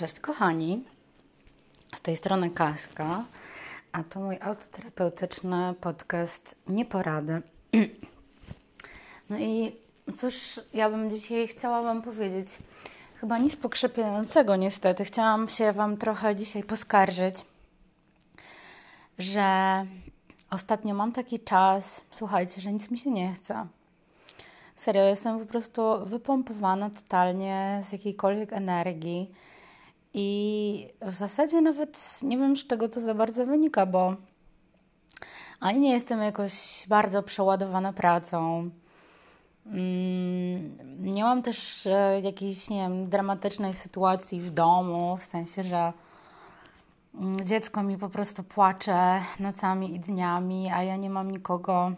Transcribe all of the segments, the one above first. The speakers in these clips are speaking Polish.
Cześć kochani, z tej strony Kaśka, a to mój autoterapeutyczny podcast Nieporady. No i cóż, ja bym dzisiaj chciała Wam powiedzieć, chyba nic pokrzepiającego niestety. Chciałam się Wam trochę dzisiaj poskarżyć, że ostatnio mam taki czas, słuchajcie, że nic mi się nie chce. Serio, jestem po prostu wypompowana totalnie z jakiejkolwiek energii i w zasadzie nawet nie wiem, z czego to za bardzo wynika, bo ani nie jestem jakoś bardzo przeładowana pracą. Mm, nie mam też e, jakiejś, nie wiem, dramatycznej sytuacji w domu, w sensie, że mm, dziecko mi po prostu płacze nocami i dniami, a ja nie mam nikogo,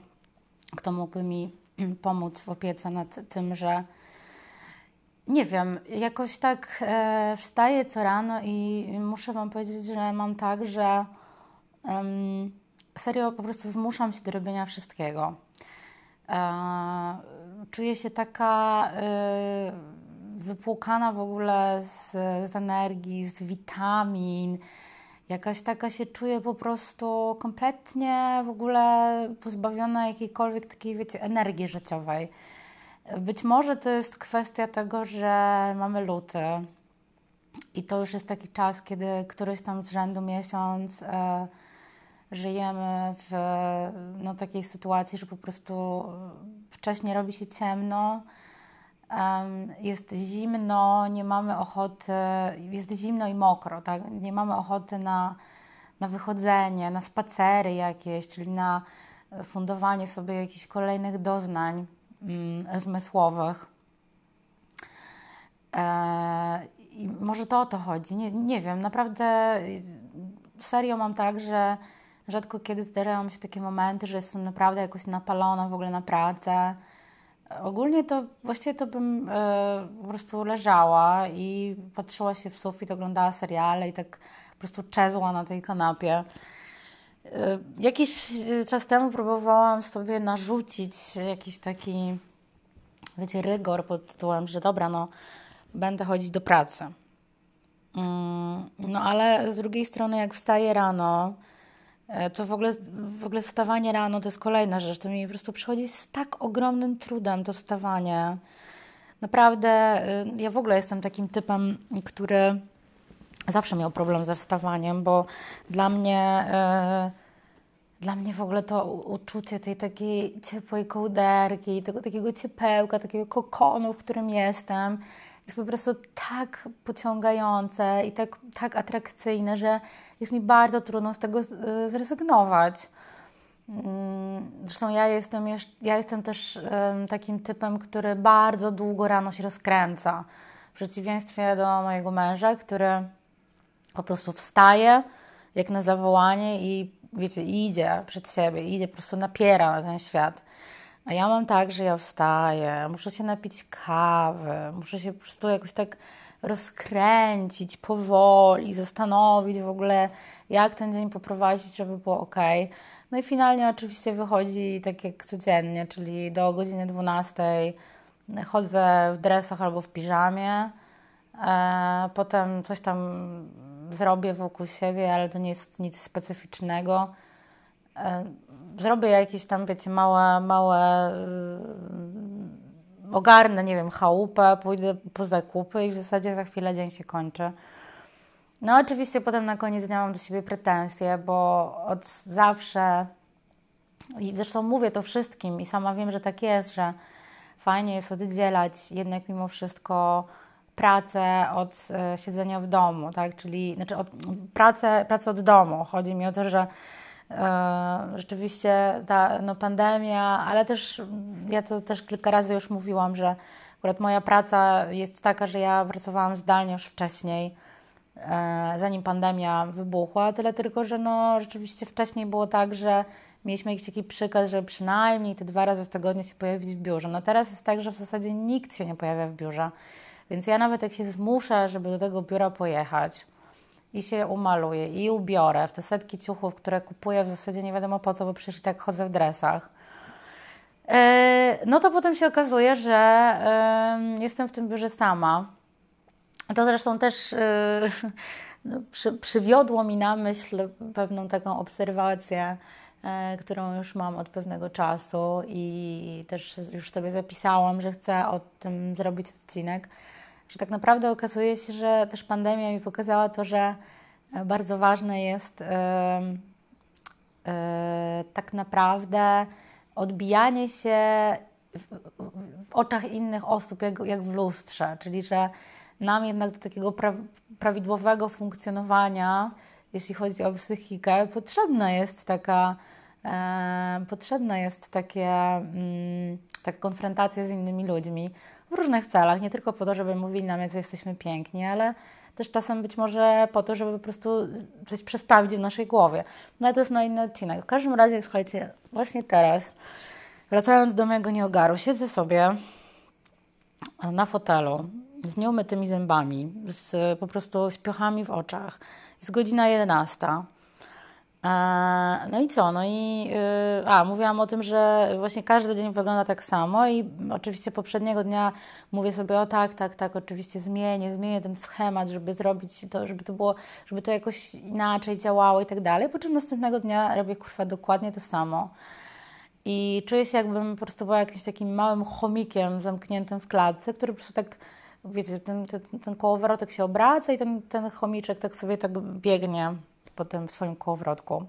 kto mógłby mi pomóc w opiece nad tym, że nie wiem, jakoś tak e, wstaję co rano i muszę Wam powiedzieć, że mam tak, że serio po prostu zmuszam się do robienia wszystkiego. E, czuję się taka e, wypłukana w ogóle z, z energii, z witamin. Jakaś taka się czuję po prostu kompletnie w ogóle pozbawiona jakiejkolwiek takiej, wiecie, energii życiowej. Być może to jest kwestia tego, że mamy luty i to już jest taki czas, kiedy któryś tam z rzędu miesiąc e, żyjemy w no, takiej sytuacji, że po prostu wcześniej robi się ciemno, jest zimno, nie mamy ochoty, jest zimno i mokro, tak? nie mamy ochoty na, na wychodzenie, na spacery jakieś, czyli na fundowanie sobie jakichś kolejnych doznań zmysłowych. E, I może to o to chodzi. Nie, nie wiem, naprawdę serio mam tak, że rzadko kiedy zdarzają się takie momenty, że jestem naprawdę jakoś napalona w ogóle na pracę. Ogólnie to właściwie to bym e, po prostu leżała i patrzyła się w sufit, oglądała seriale i tak po prostu czezła na tej kanapie. E, jakiś czas temu próbowałam sobie narzucić jakiś taki, wiecie, rygor pod tytułem, że dobra, no będę chodzić do pracy. Mm, no ale z drugiej strony, jak wstaję rano, e, to w ogóle, w ogóle wstawanie rano to jest kolejna rzecz. To mi po prostu przychodzi z tak ogromnym trudem to wstawanie. Naprawdę, ja w ogóle jestem takim typem, który zawsze miał problem ze wstawaniem, bo dla mnie, yy, dla mnie w ogóle to uczucie tej takiej ciepłej kołderki, tego takiego ciepełka, takiego kokonu, w którym jestem, jest po prostu tak pociągające i tak, tak atrakcyjne, że jest mi bardzo trudno z tego e, zrezygnować. Mm, zresztą ja jestem, ja jestem też takim typem, który bardzo długo rano się rozkręca. W przeciwieństwie do mojego męża, który po prostu wstaje jak na zawołanie i wiecie, idzie przed siebie, idzie, po prostu napiera na ten świat. A ja mam tak, że ja wstaję, muszę się napić kawy, muszę się po prostu jakoś tak rozkręcić powoli, zastanowić w ogóle, jak ten dzień poprowadzić, żeby było ok. No i finalnie oczywiście wychodzi tak jak codziennie, czyli do godziny 12 chodzę w dresach albo w piżamie. E, potem coś tam zrobię wokół siebie, ale to nie jest nic specyficznego. E, zrobię jakieś tam, wiecie, małe, małe yy, ogarnę, nie wiem, chałupę, pójdę po zakupy i w zasadzie za chwilę dzień się kończy. No oczywiście potem na koniec dnia mam do siebie pretensje, bo od zawsze i zresztą mówię to wszystkim i sama wiem, że tak jest, że fajnie jest oddzielać jednak mimo wszystko pracę od e, siedzenia w domu, tak? Czyli znaczy od, pracę, pracę od domu. Chodzi mi o to, że e, rzeczywiście ta no, pandemia, ale też ja to też kilka razy już mówiłam, że akurat moja praca jest taka, że ja pracowałam zdalnie już wcześniej, e, zanim pandemia wybuchła, tyle tylko, że no rzeczywiście wcześniej było tak, że mieliśmy jakiś taki przykaz, że przynajmniej te dwa razy w tygodniu się pojawić w biurze. No teraz jest tak, że w zasadzie nikt się nie pojawia w biurze. Więc ja nawet jak się zmuszę, żeby do tego biura pojechać i się umaluję i ubiorę w te setki ciuchów, które kupuję w zasadzie nie wiadomo po co, bo przecież tak chodzę w dresach, e, no to potem się okazuje, że jestem w tym biurze sama. To zresztą też no, przy, przywiodło mi na myśl pewną taką obserwację, którą już mam od pewnego czasu i też już sobie zapisałam, że chcę o tym zrobić odcinek, że tak naprawdę okazuje się, że też pandemia mi pokazała to, że bardzo ważne jest tak naprawdę odbijanie się w, w oczach innych osób, jak, jak w lustrze, czyli że nam jednak do takiego pra, prawidłowego funkcjonowania, jeśli chodzi o psychikę, potrzebna jest taka, e, potrzebna jest takie, mm, taka konfrontacja z innymi ludźmi w różnych celach, nie tylko po to, żeby mówili nam, jak jesteśmy piękni, ale też czasem być może po to, żeby po prostu coś przestawić w naszej głowie. No ale to jest na inny odcinek. W każdym razie, słuchajcie, właśnie teraz, wracając do mojego nieogaru, siedzę sobie na fotelu z nieumytymi zębami, z po prostu śpiochami w oczach. Jest godzina 11. E, no i co? No i y, a, mówiłam o tym, że właśnie każdy dzień wygląda tak samo i oczywiście poprzedniego dnia mówię sobie, o tak, tak, tak, oczywiście zmienię, zmienię ten schemat, żeby zrobić to, żeby to było, żeby to jakoś inaczej działało i tak dalej, po czym następnego dnia robię kurwa dokładnie to samo. I czuję się jakbym po prostu była jakimś takim małym chomikiem zamkniętym w klatce, który po prostu tak, wiecie, ten, ten, ten kołowrotek się obraca i ten, ten chomiczek tak sobie tak biegnie potem w swoim kołowrotku.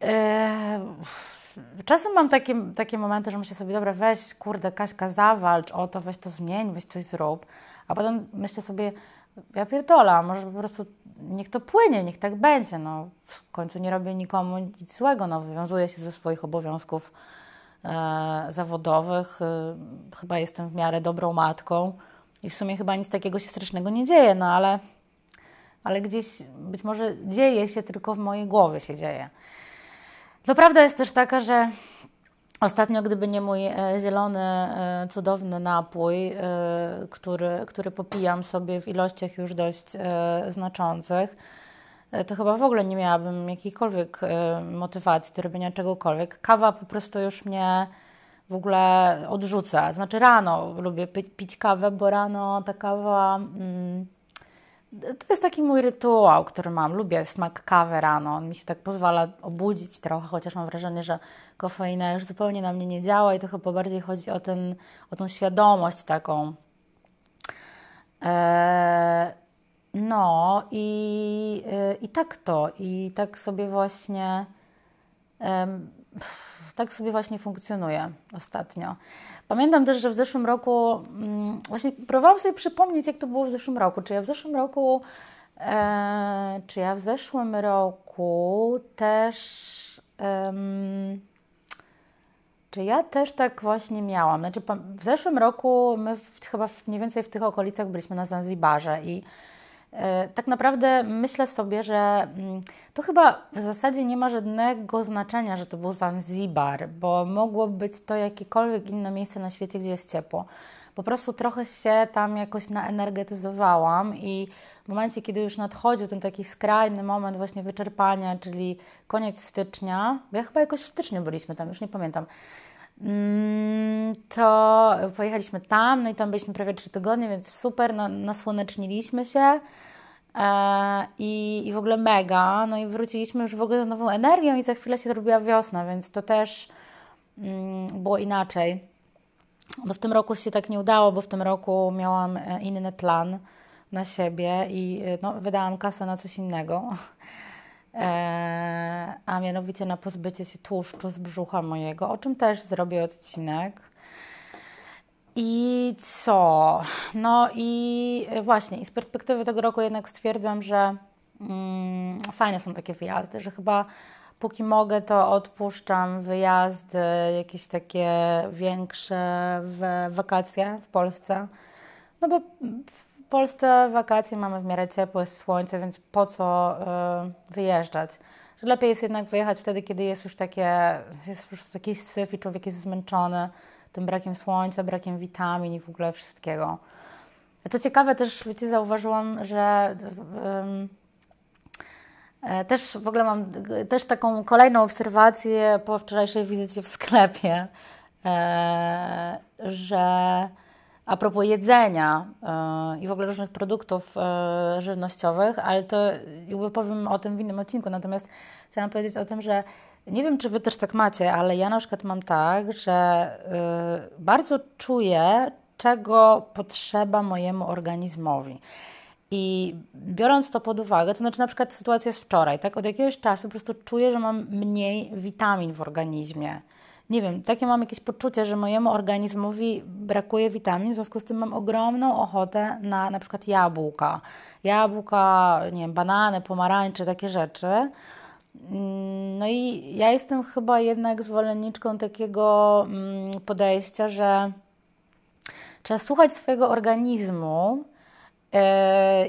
Eee, czasem mam takie, takie momenty, że myślę sobie, dobra, weź, kurde, Kaśka, zawalcz o to, weź to zmień, weź coś zrób. A potem myślę sobie, ja pierdola, może po prostu niech to płynie, niech tak będzie. No, w końcu nie robię nikomu nic złego, no, wywiązuję się ze swoich obowiązków zawodowych. E, chyba jestem w miarę dobrą matką i w sumie chyba nic takiego się strasznego nie dzieje, no ale ale gdzieś być może dzieje się, tylko w mojej głowie się dzieje. To prawda jest też taka, że Ostatnio, gdyby nie mój e, zielony, e, cudowny napój, e, który, który popijam sobie w ilościach już dość znaczących, to chyba w ogóle nie miałabym jakiejkolwiek motywacji do robienia czegokolwiek. Kawa po prostu już mnie w ogóle odrzuca. Znaczy rano lubię pić, pić kawę, bo rano ta kawa... Mm, to jest taki mój rytuał, który mam. Lubię smak kawy rano. On mi się tak pozwala obudzić trochę, chociaż mam wrażenie, że kofeina już zupełnie na mnie nie działa i to chyba bardziej chodzi o, ten, o tą świadomość taką. Eee, no i, yy, i tak to. I tak sobie właśnie tak sobie właśnie funkcjonuje ostatnio. Pamiętam też, że w zeszłym roku, mm, właśnie próbowałam sobie przypomnieć, jak to było w zeszłym roku. Czy ja w zeszłym roku, e, czy ja w zeszłym roku też, czy ja też tak właśnie miałam. Znaczy, w zeszłym roku my w, chyba w, mniej więcej w tych okolicach byliśmy na Zanzibarze i tak naprawdę myślę sobie, że mm, to chyba w zasadzie nie ma żadnego znaczenia, że to był Zanzibar, bo mogło być to jakiekolwiek inne miejsce na świecie, gdzie jest ciepło. Po prostu trochę się tam jakoś naenergetyzowałam i w momencie, kiedy już nadchodził ten taki skrajny moment właśnie wyczerpania, czyli koniec stycznia, bo ja chyba jakoś w styczniu byliśmy tam, już nie pamiętam, to pojechaliśmy tam, no i tam byliśmy prawie trzy tygodnie, więc super, nasłoneczniliśmy się. E, I, I w ogóle mega. No i wróciliśmy już w ogóle z nową energią i za chwilę się zrobiła wiosna, więc to też mm, było inaczej. No w tym roku się tak nie udało, bo w tym roku miałam e, inny plan na siebie i e, no, wydałam kasę na coś innego. E, a mianowicie na pozbycie się tłuszczu z brzucha mojego, o czym też zrobię odcinek. I co? No i właśnie, i z perspektywy tego roku jednak stwierdzam, że mm, fajne są takie wyjazdy, że chyba póki mogę, to odpuszczam wyjazdy jakieś takie większe w wakacje w Polsce. No bo w Polsce wakacje mamy w miarę ciepłe, słońce, więc po co y, wyjeżdżać? Że lepiej jest jednak wyjechać wtedy, kiedy jest już takie, jest po prostu taki syf i człowiek jest zmęczony tym brakiem słońca, brakiem witamin i w ogóle wszystkiego. Co ciekawe, też wiecie, zauważyłam, że um, też w ogóle mam też taką kolejną obserwację po wczorajszej wizycie w sklepie, e, że a propos jedzenia yy, i w ogóle różnych produktów yy, żywnościowych, ale to jakby powiem o tym w innym odcinku. Natomiast chciałam powiedzieć o tym, że nie wiem, czy Wy też tak macie, ale ja na przykład mam tak, że yy, bardzo czuję, czego potrzeba mojemu organizmowi. I biorąc to pod uwagę, to znaczy na przykład sytuacja z wczoraj, tak? Od jakiegoś czasu po prostu czuję, że mam mniej witamin w organizmie. Nie wiem, takie mam jakieś poczucie, że mojemu organizmowi brakuje witamin, w związku z tym mam ogromną ochotę na na przykład jabłka. Jabłka, nie wiem, banany, pomarańcze, takie rzeczy. Mm, no i ja jestem chyba jednak zwolenniczką takiego mm, podejścia, że trzeba słuchać swojego organizmu,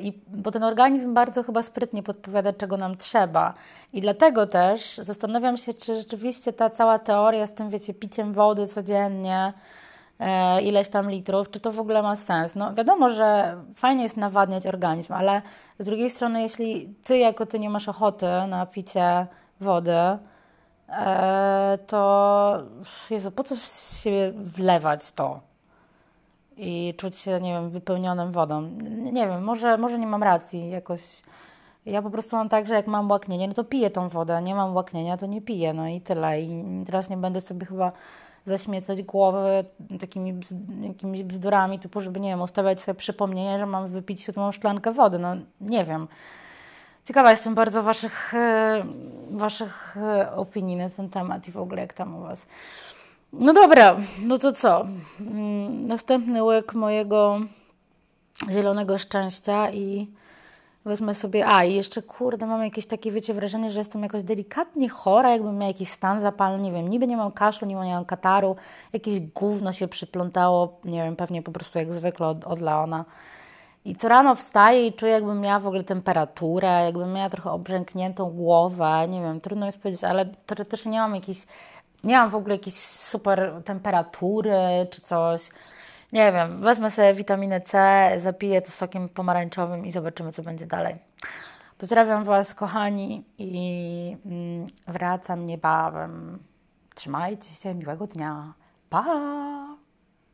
i, bo ten organizm bardzo chyba sprytnie podpowiada, czego nam trzeba. I dlatego też zastanawiam się, czy rzeczywiście ta cała teoria z tym, wiecie, piciem wody codziennie, e, ileś tam litrów, czy to w ogóle ma sens. No wiadomo, że fajnie jest nawadniać organizm, ale z drugiej strony, jeśli ty jako ty nie masz ochoty na picie wody, e, to Jezu, po co się wlewać to? I czuć się, nie wiem, wypełnionym wodą. Nie wiem, może, może nie mam racji jakoś. Ja po prostu mam tak, że jak mam łaknienie, no to piję tą wodę, nie mam łaknienia, to nie piję, no i tyle. I teraz nie będę sobie chyba zaśmiecać głowy takimi jakimiś bzdurami, typu, żeby, nie wiem, ustawiać sobie przypomnienie, że mam wypić siódmą szklankę wody. No nie wiem. Ciekawa jestem bardzo waszych, e, waszych e, opinii na ten temat i w ogóle jak tam u was. No dobra, no to co? Mm, następny łyk mojego zielonego szczęścia i wezmę sobie. A, i jeszcze kurde, mam jakieś takie, wiecie, wrażenie, że jestem jakoś delikatnie chora, jakbym miała jakiś stan zapalny, nie wiem, niby nie mam kaszlu, nie mam kataru, jakieś gówno się przyplątało, nie wiem, pewnie po prostu jak zwykle od, od Leona. I co rano wstaję i czuję, jakbym miała w ogóle temperaturę, jakbym miała trochę obrzękniętą głowę, nie wiem, trudno jest powiedzieć, ale teoretycznie nie mam jakiejś, nie mam w ogóle jakiejś super temperatury czy coś. Nie wiem, wezmę sobie witaminę C, zapiję to sokiem pomarańczowym i zobaczymy, co będzie dalej. Pozdrawiam Was, kochani, i mm, wracam niebawem. Trzymajcie się, miłego dnia. Pa!